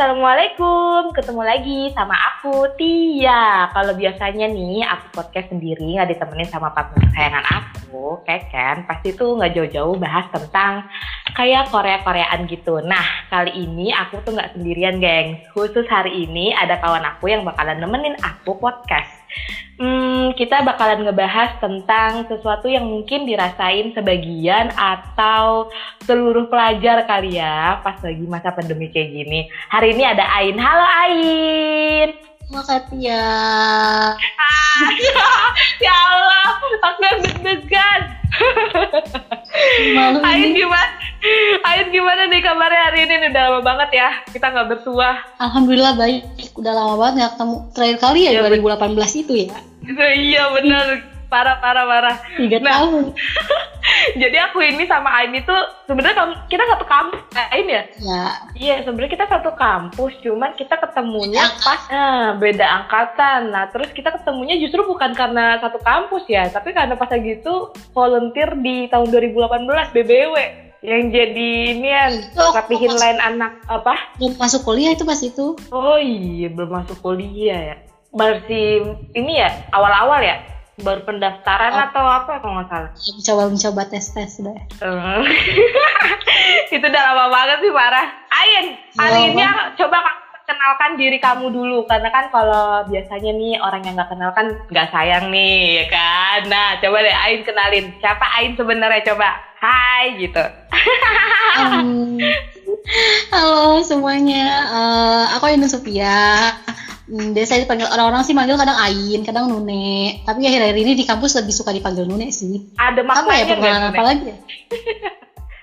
assalamualaikum. Ketemu lagi sama aku Tia. Kalau biasanya nih aku podcast sendiri nggak ditemenin sama partner kesayangan aku, Keken. Pasti tuh nggak jauh-jauh bahas tentang kayak Korea-Koreaan gitu. Nah kali ini aku tuh nggak sendirian, geng. Khusus hari ini ada kawan aku yang bakalan nemenin aku podcast. Hmm, kita bakalan ngebahas tentang sesuatu yang mungkin dirasain sebagian atau seluruh pelajar kali ya pas lagi masa pandemi kayak gini. Hari ini ada Ain. Halo Ain. Makasih ya. Ah, ya Allah, aku yang deg-degan. Malu Ain gimana? Ain gimana nih kabarnya hari ini? Udah lama banget ya kita nggak bersua. Alhamdulillah baik. Udah lama banget nggak ketemu. Terakhir kali ya Iya, 2018 itu ya. iya bener, parah parah parah. Tiga Nah. tahun. Jadi aku ini sama Ain itu sebenarnya kita satu kampus, Ain ya? Ya. Iya, sebenarnya kita satu kampus, cuman kita ketemunya Beda pas eh, beda angkatan. Nah, terus kita ketemunya justru bukan karena satu kampus ya, tapi karena pas lagi itu volunteer di tahun 2018 BBW yang jadi inian rapihin lain anak apa? Belum masuk kuliah itu pas itu. Oh iya, belum masuk kuliah ya. Masih ini ya, awal-awal ya? Baru pendaftaran Oh. atau apa kalau nggak salah? Mencoba mencoba tes tes deh. Eh, itu udah lama banget sih parah. Ain, hari ini coba kenalkan diri kamu dulu karena kan kalau biasanya nih orang yang nggak kenal kan nggak sayang nih ya kan. Nah coba deh Ain kenalin siapa Ain sebenarnya coba. Hai gitu. Um, halo semuanya. Eh, aku Ainun Sophia. Hmm, biasa dipanggil orang-orang sih manggil kadang Ain, kadang Nune. Tapi akhir-akhir ini di kampus lebih suka dipanggil Nune sih. Ada Apa ya maknanya nggak pengalaman Nune? apa lagi ya?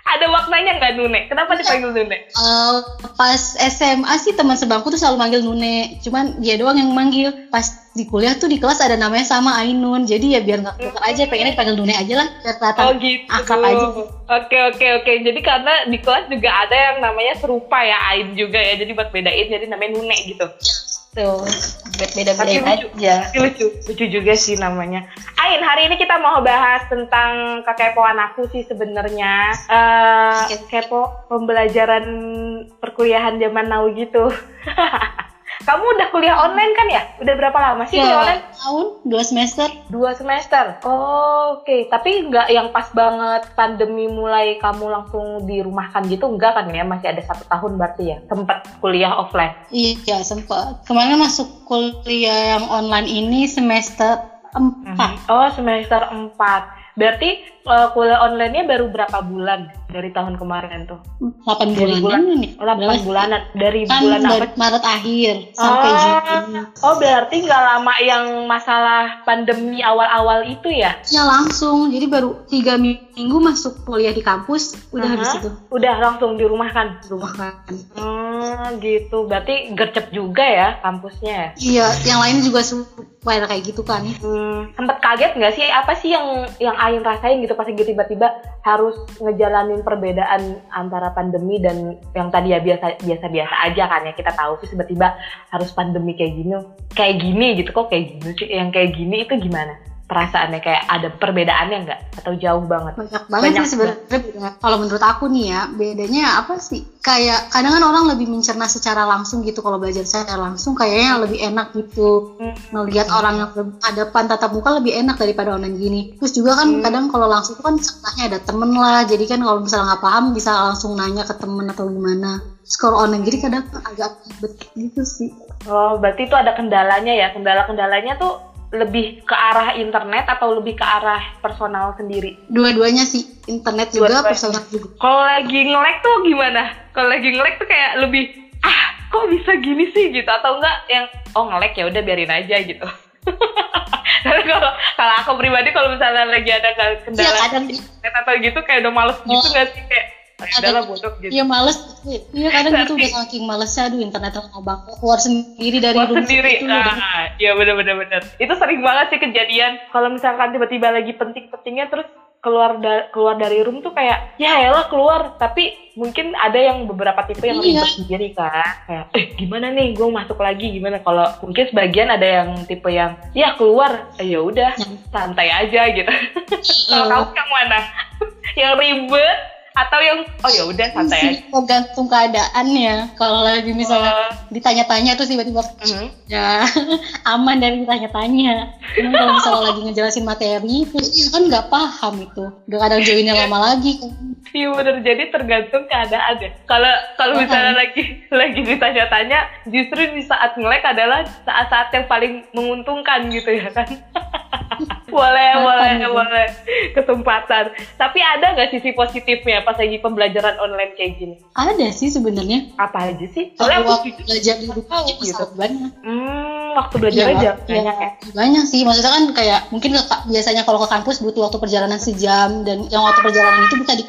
Ada maknanya nggak Nune? Kenapa dipanggil Nune? Eh, pas SMA sih teman sebangku tuh selalu manggil Nune. Cuman dia doang yang manggil. Pas di kuliah tuh di kelas ada namanya sama Ainun. Jadi ya biar nggak ketukar aja, pengennya dipanggil Nune aja lah. Biar kelihatan Oh gitu. akrab aja. Oke oke oke. Jadi karena di kelas juga ada yang namanya serupa ya Ain juga ya. Jadi buat bedain jadi namanya Nune gitu. Tuh, beda-bedain lucu. aja. Tapi lucu, lucu juga sih namanya. Ain, hari ini kita mau bahas tentang kekepoan aku sih sebenarnya. Eh, kepo pembelajaran perkuliahan zaman now gitu. Kamu udah kuliah online kan ya? Udah berapa lama sih kuliah online? tahun, dua semester. Dua semester. Oh, Oke, tapi nggak yang pas banget pandemi mulai kamu langsung dirumahkan gitu, enggak kan ya? Masih ada satu tahun berarti ya? Sempat kuliah offline. Iya, sempat. Kemarin masuk kuliah yang online ini semester 4. Oh, semester 4. Berarti eh, kuliah online-nya baru berapa bulan dari tahun kemarin tuh? 8 Dari bulanan bulan- nih. 8 Berapa? bulanan. Dari Kan bulan apa? Maret akhir sampai oh, Juni. oh, berarti nggak lama yang masalah pandemi awal-awal itu ya? Ya langsung, jadi baru tiga minggu masuk kuliah di kampus, udah Aha. habis itu Udah langsung dirumahkan. rumah kan. Hmm, gitu. Berarti gercep juga ya kampusnya ya? Iya, yang lain juga supaya kayak gitu kan. Hmm, sempet kaget nggak sih apa sih yang yang Ain rasain gitu pas gitu tiba-tiba harus ngejalanin perbedaan antara pandemi dan yang tadi ya biasa biasa biasa aja kan ya kita tahu sih tiba-tiba harus pandemi kayak gini kayak gini gitu kok kayak gini sih yang kayak gini itu gimana perasaannya kayak ada perbedaannya nggak atau jauh banget Banyak banget Banyak sih sebenarnya. Kalau menurut aku nih ya, bedanya apa sih? Kayak kadang kan orang lebih mencerna secara langsung gitu kalau belajar secara langsung kayaknya lebih enak gitu. Hmm. Ngelihat orang yang berhadapan tatap muka lebih enak daripada online gini. Terus juga kan Hmm. kadang kalau langsung kan setengahnya ada temen lah. Jadi kan kalau misalnya nggak paham bisa langsung nanya ke temen atau gimana. Kalau online gini kadang agak ribet gitu sih. oh berarti itu ada kendalanya ya kendala-kendalanya tuh lebih ke arah internet atau lebih ke arah personal sendiri Dua-duanya sih, internet juga, Dua-duanya. personal juga. Kalau lagi nge-lag tuh gimana? Kalau lagi nge-lag tuh kayak lebih ah kok bisa gini sih gitu atau enggak yang oh nge-lag ya udah biarin aja gitu. Karena kalau kalau aku pribadi kalau misalnya lagi ada Iya kendala kadang internet atau gitu kayak udah males gitu Oh. nggak sih kayak "Ah, Ada- udahlah bodoh gitu. Iya males, iya kadang gitu udah saking malesnya, aduh internet banget keluar sendiri dari rumah sendiri. itu udah. Ah, iya bener-bener bener. Itu sering banget sih kejadian. Kalau misalkan tiba-tiba lagi penting-pentingnya terus keluar da- keluar dari room tuh kayak ya elah keluar tapi mungkin ada yang beberapa tipe yang Iya. ribet sendiri kan kayak eh gimana nih gue masuk lagi gimana kalau mungkin sebagian ada yang tipe yang ya keluar eh, ya udah Yang- santai aja gitu kalau Oh. kamu yang mana yang ribet atau yang oh ya udah santai aja tergantung keadaannya kalau lagi misalnya Oh. ditanya-tanya terus tiba-tiba Mhm. ya aman dari ditanya-tanya Cuman kalau misalnya lagi ngejelasin materi terus kan nggak paham itu udah kadang joinnya lama lagi Iya bener jadi tergantung keadaan ya. Kalau kalau misalnya lagi lagi ditanya-tanya, justru di saat ngelek adalah saat-saat yang paling menguntungkan gitu ya kan. boleh boleh gitu. boleh kesempatan. Tapi ada nggak sisi positifnya pas lagi pembelajaran online kayak gini? ada sih sebenarnya Apa aja sih? Soalnya aku waktu belajar di rumah ya gitu. banyak Hmm, waktu belajarnya Iya, jam iya, banyak ya. banyak sih maksudnya kan kayak mungkin ke, biasanya kalau ke kampus butuh waktu perjalanan sejam dan yang waktu perjalanan itu bisa di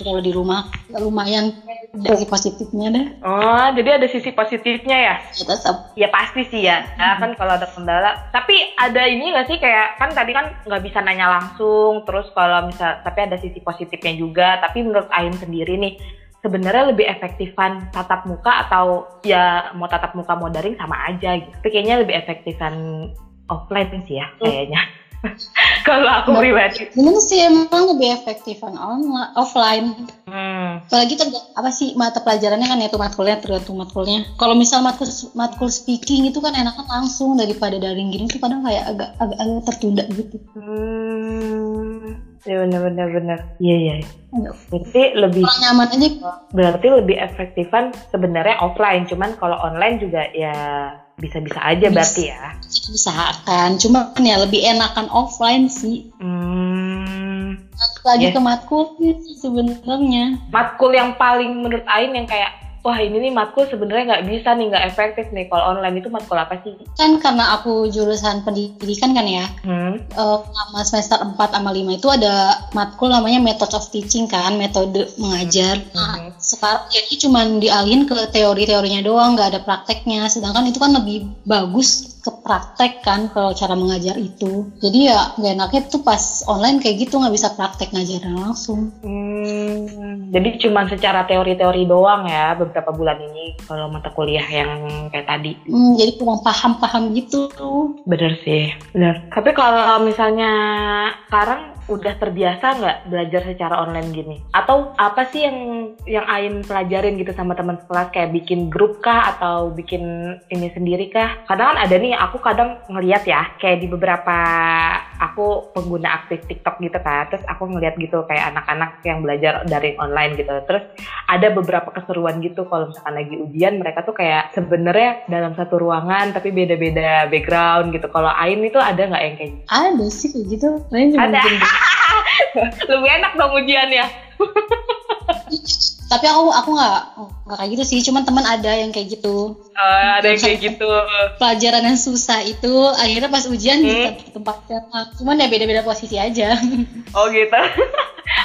kalau di rumah ya lumayan ada sih positifnya deh Oh, jadi ada sisi positifnya ya? ya tetap Ya pasti sih ya, ya kan kalau ada kendala. Tapi ada ini nggak sih kayak kan tadi kan nggak bisa nanya langsung, terus kalau misal tapi ada sisi positifnya juga. Tapi menurut Ain sendiri nih, sebenarnya lebih efektifan tatap muka atau ya mau tatap muka mau daring sama aja gitu. Tapi kayaknya lebih efektifan offline sih ya kayaknya. kalau aku Nah. pribadi. Bener sih emang lebih efektifan online offline Hmm. apalagi terga- apa sih mata pelajarannya kan ya tuh matkulnya tergantung matkulnya kalau misal matkul matkul speaking itu kan enakan langsung daripada daring gini tuh kadang kayak agak agak, agak tertunda gitu Hmm. Ya benar benar benar. Iya iya. Berarti lebih kurang nyaman aja berarti lebih efektifan sebenarnya offline cuman kalau online juga ya bisa-bisa aja Bisa. berarti ya. Usahakan. Cuma kan ya lebih enakan offline sih. Hmm, lagi Ya. ke matkulnya sih sebenarnya. Matkul yang paling menurut Ain yang kayak wah ini nih matkul sebenarnya nggak bisa nih nggak efektif nih. Kalau online itu matkul apa sih? Kan karena aku jurusan pendidikan kan ya. Hmm. eh, selama semester 4 sama 5 itu ada matkul namanya method of teaching kan metode mengajar. Nah, Mhm. sekarang jadi cuman dialihin ke teori-teorinya doang nggak ada prakteknya. Sedangkan itu kan lebih bagus ke praktek kan kalau cara mengajar itu jadi ya nggak enaknya tuh pas online kayak gitu nggak bisa praktek ngajarin langsung Hmm, jadi cuman secara teori-teori doang ya beberapa bulan ini kalau mata kuliah yang kayak tadi Hmm, jadi kurang paham-paham gitu Bener sih, bener. Tapi kalau misalnya sekarang udah terbiasa nggak belajar secara online gini? Atau apa sih yang yang Ain pelajarin gitu sama teman sekelas kayak bikin grup kah atau bikin ini sendiri kah? Kadang kan ada nih, aku kadang ngeliat ya kayak di beberapa aku pengguna aktif TikTok gitu kan, terus aku ngeliat gitu kayak anak-anak yang belajar dari online gitu. Terus ada beberapa keseruan gitu kalau misalkan lagi ujian mereka tuh kayak sebenarnya dalam satu ruangan tapi beda-beda background gitu. Kalau Ain itu ada nggak yang kayak gitu? ada sih kayak gitu Ada. Lebih enak dong ujiannya. tapi aku aku nggak nggak kayak gitu sih cuman teman ada yang kayak gitu Eh, ada yang kayak gitu. pelajaran yang susah itu akhirnya pas ujian Hmm. di tempat sama cuman ya beda-beda posisi aja Oh gitu.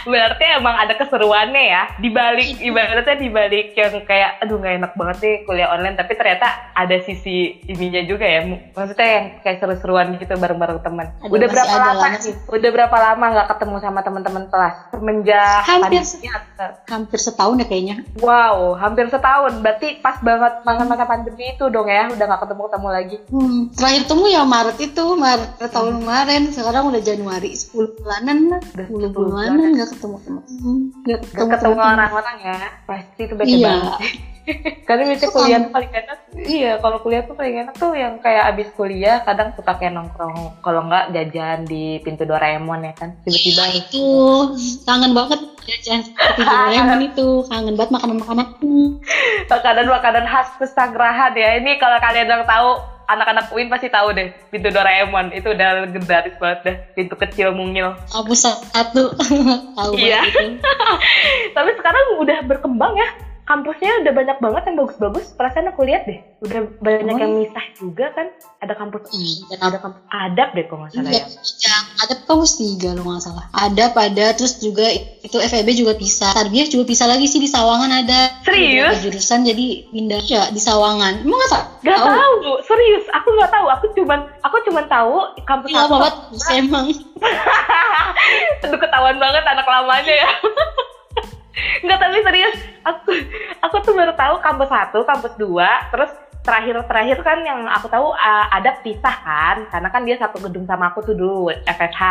Berarti emang ada keseruannya ya. Di balik ibaratnya di balik yang kayak aduh nggak enak banget nih kuliah online tapi ternyata ada sisi ininya juga ya. Maksudnya yang kayak seru-seruan gitu bareng-bareng teman. Udah berapa lama masih. Udah berapa lama nggak ketemu sama teman-teman kelas? Semenjak Hampir pandemi atau- hampir setahun ya kayaknya Wow, hampir setahun. Berarti pas banget masa-masa pandemi itu dong ya, udah nggak ketemu-ketemu lagi. hmm. terakhir temu ya Maret itu Maret tahun kemarin sekarang udah Januari 10 bulanan lah Udah 10 10 bulanan ketemu teman Hmm, Gak ketemu ketemu teman orang-orang ya, pasti itu beda iya banget. Karena biasanya kuliah kan- tuh paling enak. Iya, kalau kuliah tuh paling enak tuh yang kayak abis kuliah kadang suka kayak nongkrong. Kalau nggak jajan di pintu Doraemon ya kan, tiba-tiba. Nah, itu. Kangen banget jajan seperti Doraemon itu. Kangen banget makanan-makanan makanan-makanan khas pesanggerahan ya. Ini kalau kalian yang tahu anak-anak UIN pasti tahu deh pintu Doraemon. Itu udah legendaris banget deh pintu kecil mungil. Kampus satu. Tahu Iya. tapi sekarang udah berkembang ya kampusnya udah banyak banget yang bagus-bagus perasaan aku lihat deh udah banyak Oh. yang misah juga kan ada kampus Hmm, dan ada kampus adab deh kalau nggak salah Iya, ya yang ada kampus tiga lo nggak salah. Ada pada terus juga itu FEB juga bisa. Tarbiyah juga bisa lagi sih di Sawangan ada. Serius? Beberapa Jurusan jadi pindah ya di Sawangan. Emang nggak tahu? Gak tahu, serius. Aku nggak tahu. Aku cuman, aku cuman tahu kampus Iya, satu. banget emang. Aduh ketahuan banget anak lamanya ya. Enggak tapi serius. Aku, aku tuh baru tahu kampus satu, kampus dua, terus terakhir-terakhir kan yang aku tahu uh, ada pisah kan, karena kan dia satu gedung sama aku tuh dulu FFH.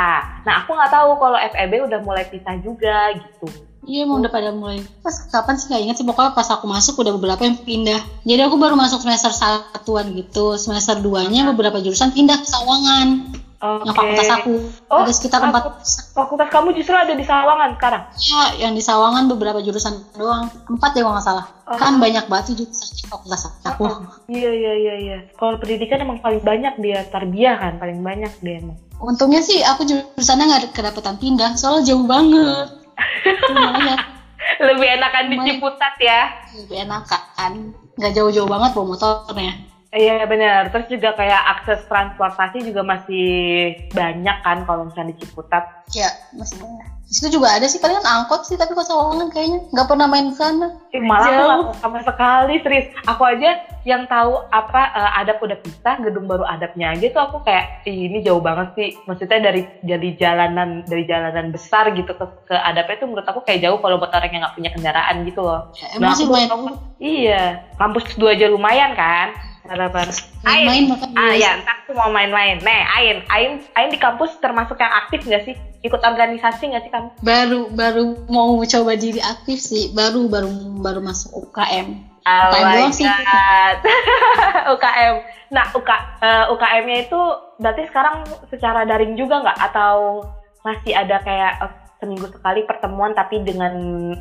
Nah aku nggak tahu kalau FEB udah mulai pisah juga gitu. Iya emang udah pada mulai. Pas kapan sih nggak ingat sih pokoknya pas aku masuk udah beberapa yang pindah. Jadi aku baru masuk semester satuan gitu. Semester duanya beberapa jurusan pindah ke Sawangan. Oke. Yang fakultas aku Oh, ada sekitar empat. Fakultas kamu justru ada di Sawangan sekarang. Ya, yang di Sawangan beberapa jurusan doang. Empat ya kalau nggak salah. Oh. Kan banyak banget jurusan di fakultas aku. Iya iya iya iya. Kalau pendidikan emang paling banyak dia tarbiyah kan, paling banyak dia emang. Untungnya sih aku jurusannya nggak kedapatan pindah, soalnya jauh banget. Lebih enakan di. Ciputat ya. lebih enak kan. Nggak jauh-jauh banget bawa motornya. Iya benar. Terus juga kayak akses transportasi juga masih banyak kan kalau misalnya di Ciputat. Ya, masih banyak. Di situ juga ada sih, palingan angkot sih, tapi kok Sawangan kayaknya nggak pernah main ke sana. Eh, malah aku sama sekali serius. Aku aja yang tahu apa eh, adab udah pisah, gedung baru adabnya aja tuh aku kayak "Ih, ini jauh banget sih. Maksudnya dari dari jalanan dari jalanan besar gitu ke ke adabnya itu menurut aku kayak jauh kalau buat orang yang nggak punya kendaraan gitu loh. Ya, emang sih aku lumayan baru tahu, Iya, kampus dua aja lumayan kan. Harapan. main makan Ah ya, entar aku mau main-main. Nih, Ain, Ain, Ain di kampus termasuk yang aktif nggak sih? Ikut organisasi nggak sih kamu? Baru baru mau coba diri aktif sih, baru baru baru masuk UKM. Oh UKM sih. UKM. Nah, UK, eh, UKM-nya itu berarti sekarang secara daring juga nggak? Atau masih ada kayak seminggu sekali pertemuan tapi dengan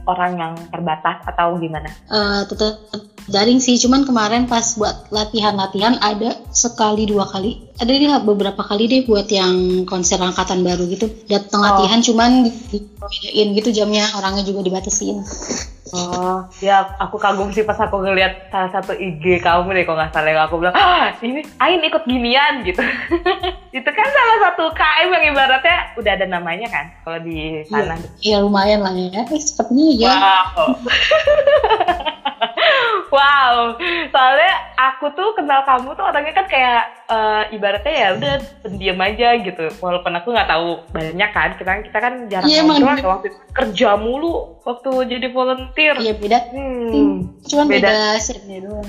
orang yang terbatas atau gimana? Eh, tetap daring sih, cuman kemarin pas buat latihan-latihan ada sekali dua kali. Ada dia beberapa kali deh buat yang konser angkatan baru gitu. Datang Oh. latihan cuman dibedain gitu jamnya, orangnya juga dibatasin. Oh, ya aku kagum sih pas aku ngeliat salah satu IG kamu deh kalau nggak salah yang aku bilang, ah ini Ain ikut ginian gitu. itu kan salah satu KM yang ibaratnya udah ada namanya kan kalau di sana. Ya lumayan lah ya. Eh, sepertinya ya. Wow. wow. Soalnya aku tuh kenal kamu tuh orangnya kan kayak eh, ibaratnya ya udah pendiam aja gitu. Walaupun aku nggak tahu banyak kan. Kita kita kan jarang Iya, emang ngobrol waktu itu. kerja mulu waktu jadi volunteer. Iya beda. Hmm. Cuman Beda. beda, setnya doang.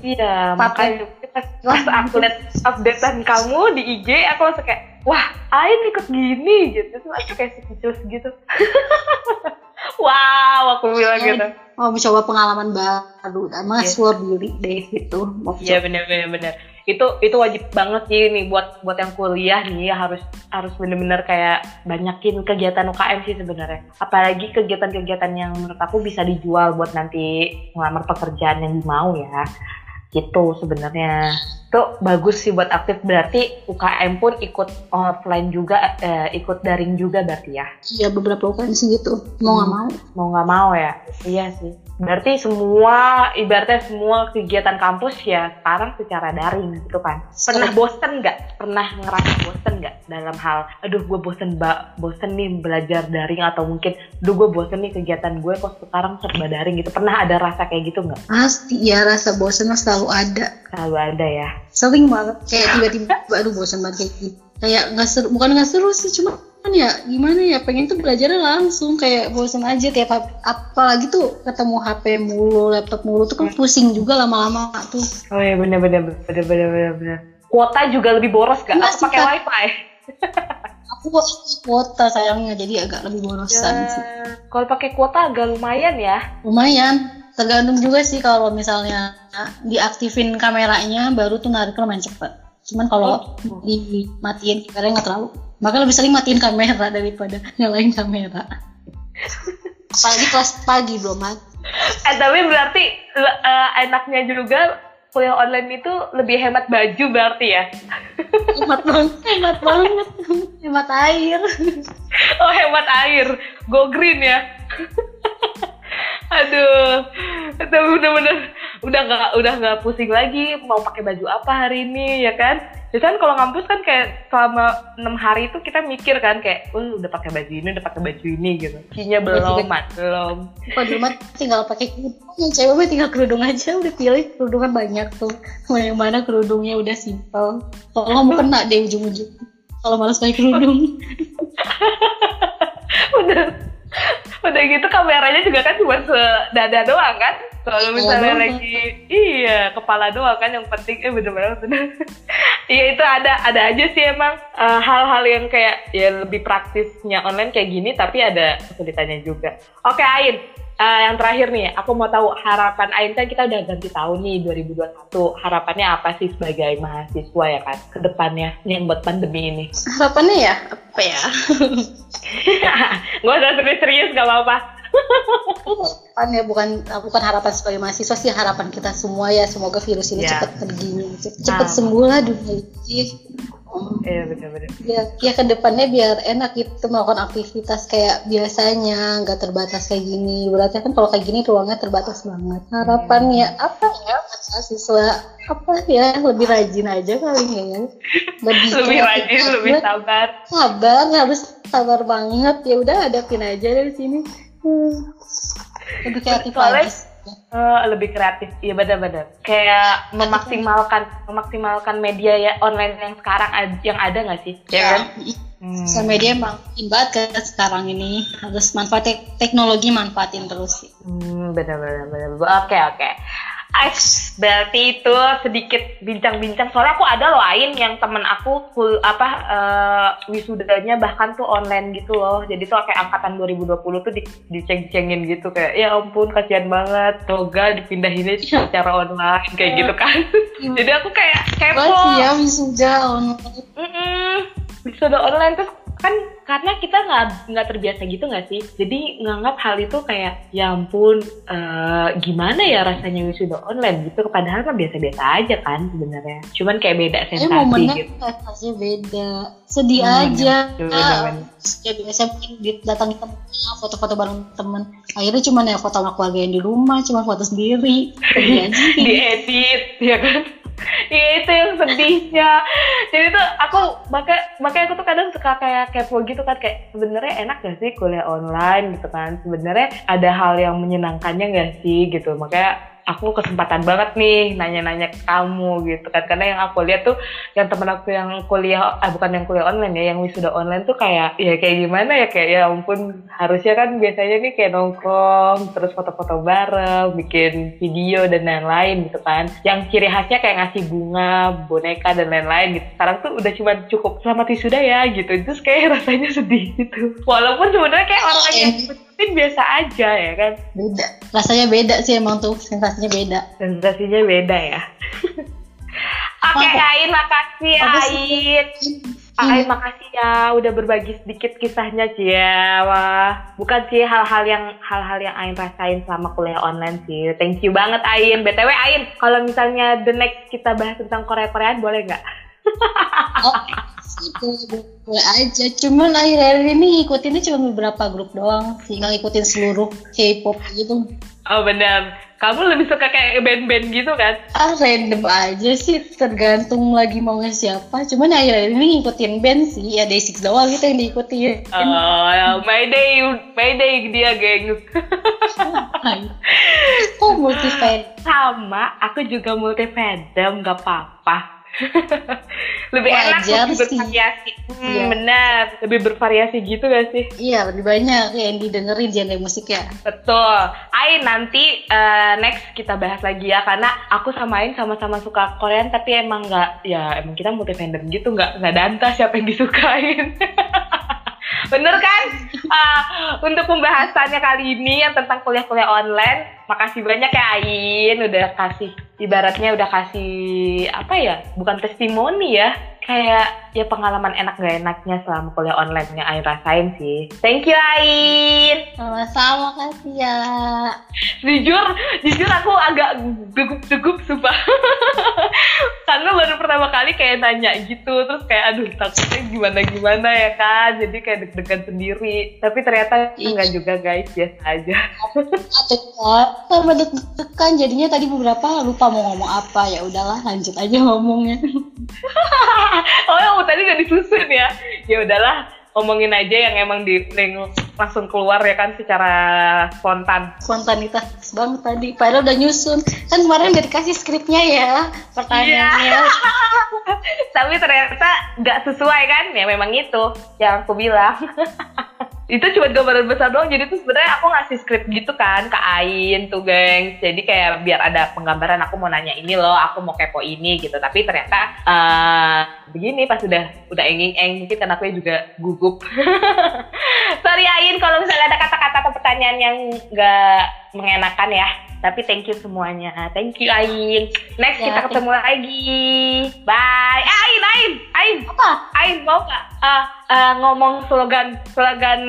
Iya, makanya pas, pas aku liat updatean kamu di IG, aku langsung kayak, wah, Ain ikut gini gitu. Terus aku kayak speechless gitu. wow, aku bilang gitu. Mau mencoba pengalaman baru dan mengeksplor diri deh gitu. Mau Iya bener bener bener. Itu itu wajib banget sih nih buat buat yang kuliah nih harus harus bener-bener kayak banyakin kegiatan UKM sih sebenarnya. Apalagi kegiatan-kegiatan yang menurut aku bisa dijual buat nanti ngelamar pekerjaan yang mau ya. Gitu sebenarnya. Itu bagus sih buat aktif berarti UKM pun ikut offline juga eh, ikut daring juga berarti ya. Iya beberapa UKM sih gitu. Mau nggak Hmm. mau. mau nggak mau ya iya sih berarti semua ibaratnya semua kegiatan kampus ya sekarang secara daring gitu kan pernah bosen nggak pernah ngerasa bosen nggak dalam hal aduh gue bosen mbak bosen nih belajar daring atau mungkin aduh gue bosen nih kegiatan gue kok sekarang serba daring gitu pernah ada rasa kayak gitu nggak Pasti ya rasa bosan mah selalu ada. selalu ada ya Sering banget. Kayak tiba-tiba aduh bosan banget kayak gitu. Kayak nggak seru, bukan nggak seru sih cuma ya gimana ya pengen tuh belajarnya langsung kayak bosan aja tiap apalagi tuh ketemu HP mulu laptop mulu tuh kan pusing juga lama-lama tuh. Oh iya bener bener bener bener bener bener. Kuota juga lebih boros gak Enggak atau sih, pakai wifi. Aku kuota sayangnya jadi agak lebih borosan sih. Ya, kalau pakai kuota agak lumayan ya. Lumayan tergantung juga sih kalau misalnya diaktifin kameranya baru tuh narik lumayan cepet cuman kalau Oh. dimatiin kameranya nggak terlalu makanya lebih sering matiin kamera daripada nyalain kamera apalagi kelas pagi belum mati Eh tapi berarti eh, enaknya juga kuliah online itu lebih hemat baju berarti ya? hemat banget hemat banget hemat air Oh hemat air, go green ya? Aduh, itu bener-bener udah nggak udah nggak pusing lagi mau pakai baju apa hari ini ya kan? Biasanya kan kalau ngampus kan kayak selama enam hari itu kita mikir kan kayak, oh udah pakai baju ini, udah pakai baju ini gitu. Kinya belum, mat belum. kalau di rumah tinggal pakai kerudung. Cewek mah tinggal kerudung aja udah pilih kerudung kan banyak tuh. Mau yang mana kerudungnya udah simpel. Kalau mau kena deh ujung-ujung. Kalau malas pakai kerudung. Udah. Udah gitu kameranya juga kan cuma sedada doang kan kalau Kepala misalnya doang. lagi iya kepala doang kan yang penting eh bener bener bener Iya itu ada ada aja sih emang eh, hal-hal yang kayak ya lebih praktisnya online kayak gini tapi ada kesulitannya juga. Oke Ain, eh, yang terakhir nih aku mau tahu harapan Ain kan kita udah ganti tahun nih 2021. Harapannya apa sih sebagai mahasiswa ya kan ke depannya yang buat pandemi ini? Harapannya ya apa ya? Gak usah serius-serius gak apa-apa. harapan ya bukan bukan harapan sebagai mahasiswa sih harapan kita semua ya semoga virus ini Ya. cepat pergi cepet, cepet Ah. sembuh lah dunia ini Iya benar-benar. ya ya ke depannya biar enak gitu melakukan aktivitas kayak biasanya nggak terbatas kayak gini berarti kan kalau kayak gini ruangnya terbatas banget harapannya apa ya mahasiswa apa ya lebih rajin aja kali ya lebih Lebih rajin, aja. lebih sabar. sabar harus sabar banget ya udah hadapin aja dari sini hmm. Lebih kreatif Soalnya- Eh, lebih kreatif, iya benar-benar. Kayak memaksimalkan memaksimalkan media ya online yang sekarang yang ada nggak sih? Ya kan? Hmm. Sosial media emang banget kan sekarang ini harus manfaat tek- teknologi manfaatin terus sih. Hmm, benar-benar benar. Oke oke. Ais, berarti itu sedikit bincang-bincang. Soalnya aku ada loh Ain yang temen aku kul apa eh, wisudanya bahkan tuh online gitu loh. Jadi tuh kayak angkatan 2020 tuh di, diceng-cengin gitu kayak ya ampun kasihan banget. Toga dipindahinnya secara online kayak gitu kan. Jadi aku kayak kepo. Masih ya wisuda online. Mm-mm. Wisuda online terus kan karena kita nggak nggak terbiasa gitu nggak sih? Jadi nganggap hal itu kayak ya ampun eh, gimana ya rasanya wisuda online? Gitu. Padahal mah biasa-biasa aja kan sebenarnya. Cuman kayak beda Eh sensasi momennya gitu. beda. Sedih Hmm, aja. Ya biasa mungkin didatangi temen, foto-foto bareng temen. Akhirnya cuma ya foto sama keluarga yang di rumah, cuma foto sendiri. Diedit ya kan Iya itu yang sedihnya. Jadi tuh aku makanya makanya aku tuh kadang suka kayak kepo gitu kan kayak sebenarnya enak gak sih kuliah online gitu kan. Sebenarnya ada hal yang menyenangkannya gak sih gitu. Makanya aku kesempatan banget nih nanya-nanya kamu gitu kan. Karena yang aku lihat tuh yang temen aku yang kuliah ah bukan yang kuliah online ya yang wisuda online tuh kayak ya kayak gimana ya kayak ya ampun harusnya kan biasanya nih kayak nongkrong terus foto-foto bareng bikin video dan lain-lain gitu kan. Yang ciri khasnya kayak ngasih bunga boneka dan lain-lain gitu. Sekarang tuh udah cuma cukup selamat wisuda ya gitu. Terus kayak rasanya sedih gitu. Walaupun sebenarnya kayak orang yang ngikutin biasa aja ya kan Beda. Rasanya beda sih emang tuh, sensasinya beda. sensasinya beda ya Oke Mantap. Ain, makasih ya. Ain. Pak Ain makasih ya udah berbagi sedikit kisahnya Cia. ya. Wah, bukan sih hal-hal yang hal-hal yang Ain rasain selama kuliah online sih. Thank you banget Ain. BTW Ain, kalau misalnya the next kita bahas tentang Korea-Koreaan boleh nggak? Oh, boleh aja. Cuman akhir-akhir ini ngikutinnya cuma beberapa grup doang sih, nggak ngikutin seluruh K-pop gitu. Oh benar. Kamu lebih suka kayak band-band gitu kan? Ah random aja sih, tergantung lagi maunya siapa. Cuman akhir-akhir ini ngikutin band sih, ya Day6 doang gitu yang diikutin. Oh, Mayday, Mayday dia geng. oh multi fan. Sama, aku juga multi fandom, gak apa-apa. lebih enak Wajar lebih sih. bervariasi. Hmm, Iya. Benar, lebih bervariasi gitu gak sih? Iya lebih banyak yang didengerin genre musiknya. Betul. Ain nanti eh, next kita bahas lagi ya karena aku sama Ain sama-sama suka Korean tapi emang nggak ya emang kita multi fandom gitu nggak nggak danta siapa yang disukain. Bener kan? Ah, untuk pembahasannya kali ini yang tentang kuliah-kuliah online, makasih banyak ya Ain udah kasih ibaratnya udah kasih apa ya? Bukan testimoni ya, kayak ya pengalaman enak gak enaknya selama kuliah online yang Ain rasain sih. Thank you Ain. Sama-sama kasih ya. jujur jujur aku agak gugup-gugup sumpah karena baru pertama kali kayak nanya gitu terus kayak aduh takutnya gimana gimana ya kan jadi kayak deg-degan sendiri tapi ternyata enggak juga guys biasa aja sama deg-degan jadinya tadi beberapa lupa mau ngomong apa ya udahlah lanjut aja ngomongnya. oh ya tadi gak disusun ya ya udahlah ngomongin aja yang emang di yang langsung keluar ya kan secara spontan Spontanitas banget tadi. Padahal udah nyusun. Kan kemarin udah dikasih skripnya ya pertanyaannya. Iya. tapi ternyata nggak sesuai kan ya memang itu yang aku bilang itu cuma gambaran besar doang. Jadi tuh sebenarnya aku ngasih skrip gitu kan ke Ain tuh geng jadi kayak biar ada penggambaran aku mau nanya ini loh aku mau kepo ini gitu. Tapi ternyata uh, begini pas udah udah enging eng mungkin karena aku juga gugup. Sorry Ain kalau misalnya ada kata-kata atau pertanyaan yang nggak mengenakan ya tapi thank you semuanya thank you Ain next ya, kita ketemu lagi bye eh, Ain Ain Ain apa Ain mau nggak uh, uh, ngomong slogan slogan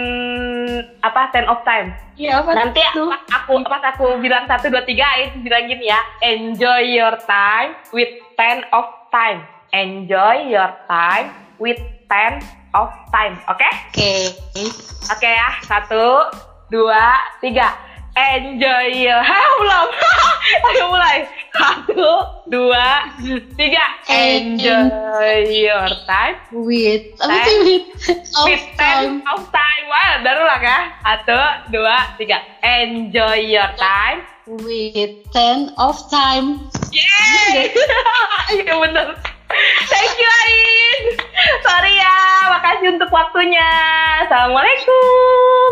apa ten of time Iya, apa Nanti itu? pas aku pas aku bilang satu dua tiga, Ain bilang gini ya, enjoy your time with ten of time. Enjoy your time with ten of time, oke? Okay? Oke. Okay. Oke okay, ya, satu, dua, tiga enjoy. Your Hah, belum ayo mulai. Satu dua tiga. Enjoy. Your time with apa sih with with time of time. Wah baru lah ya. Satu dua tiga. Enjoy your time. With ten of time. Yeah iya benar thank you Ain. Sorry ya makasih untuk waktunya. Assalamualaikum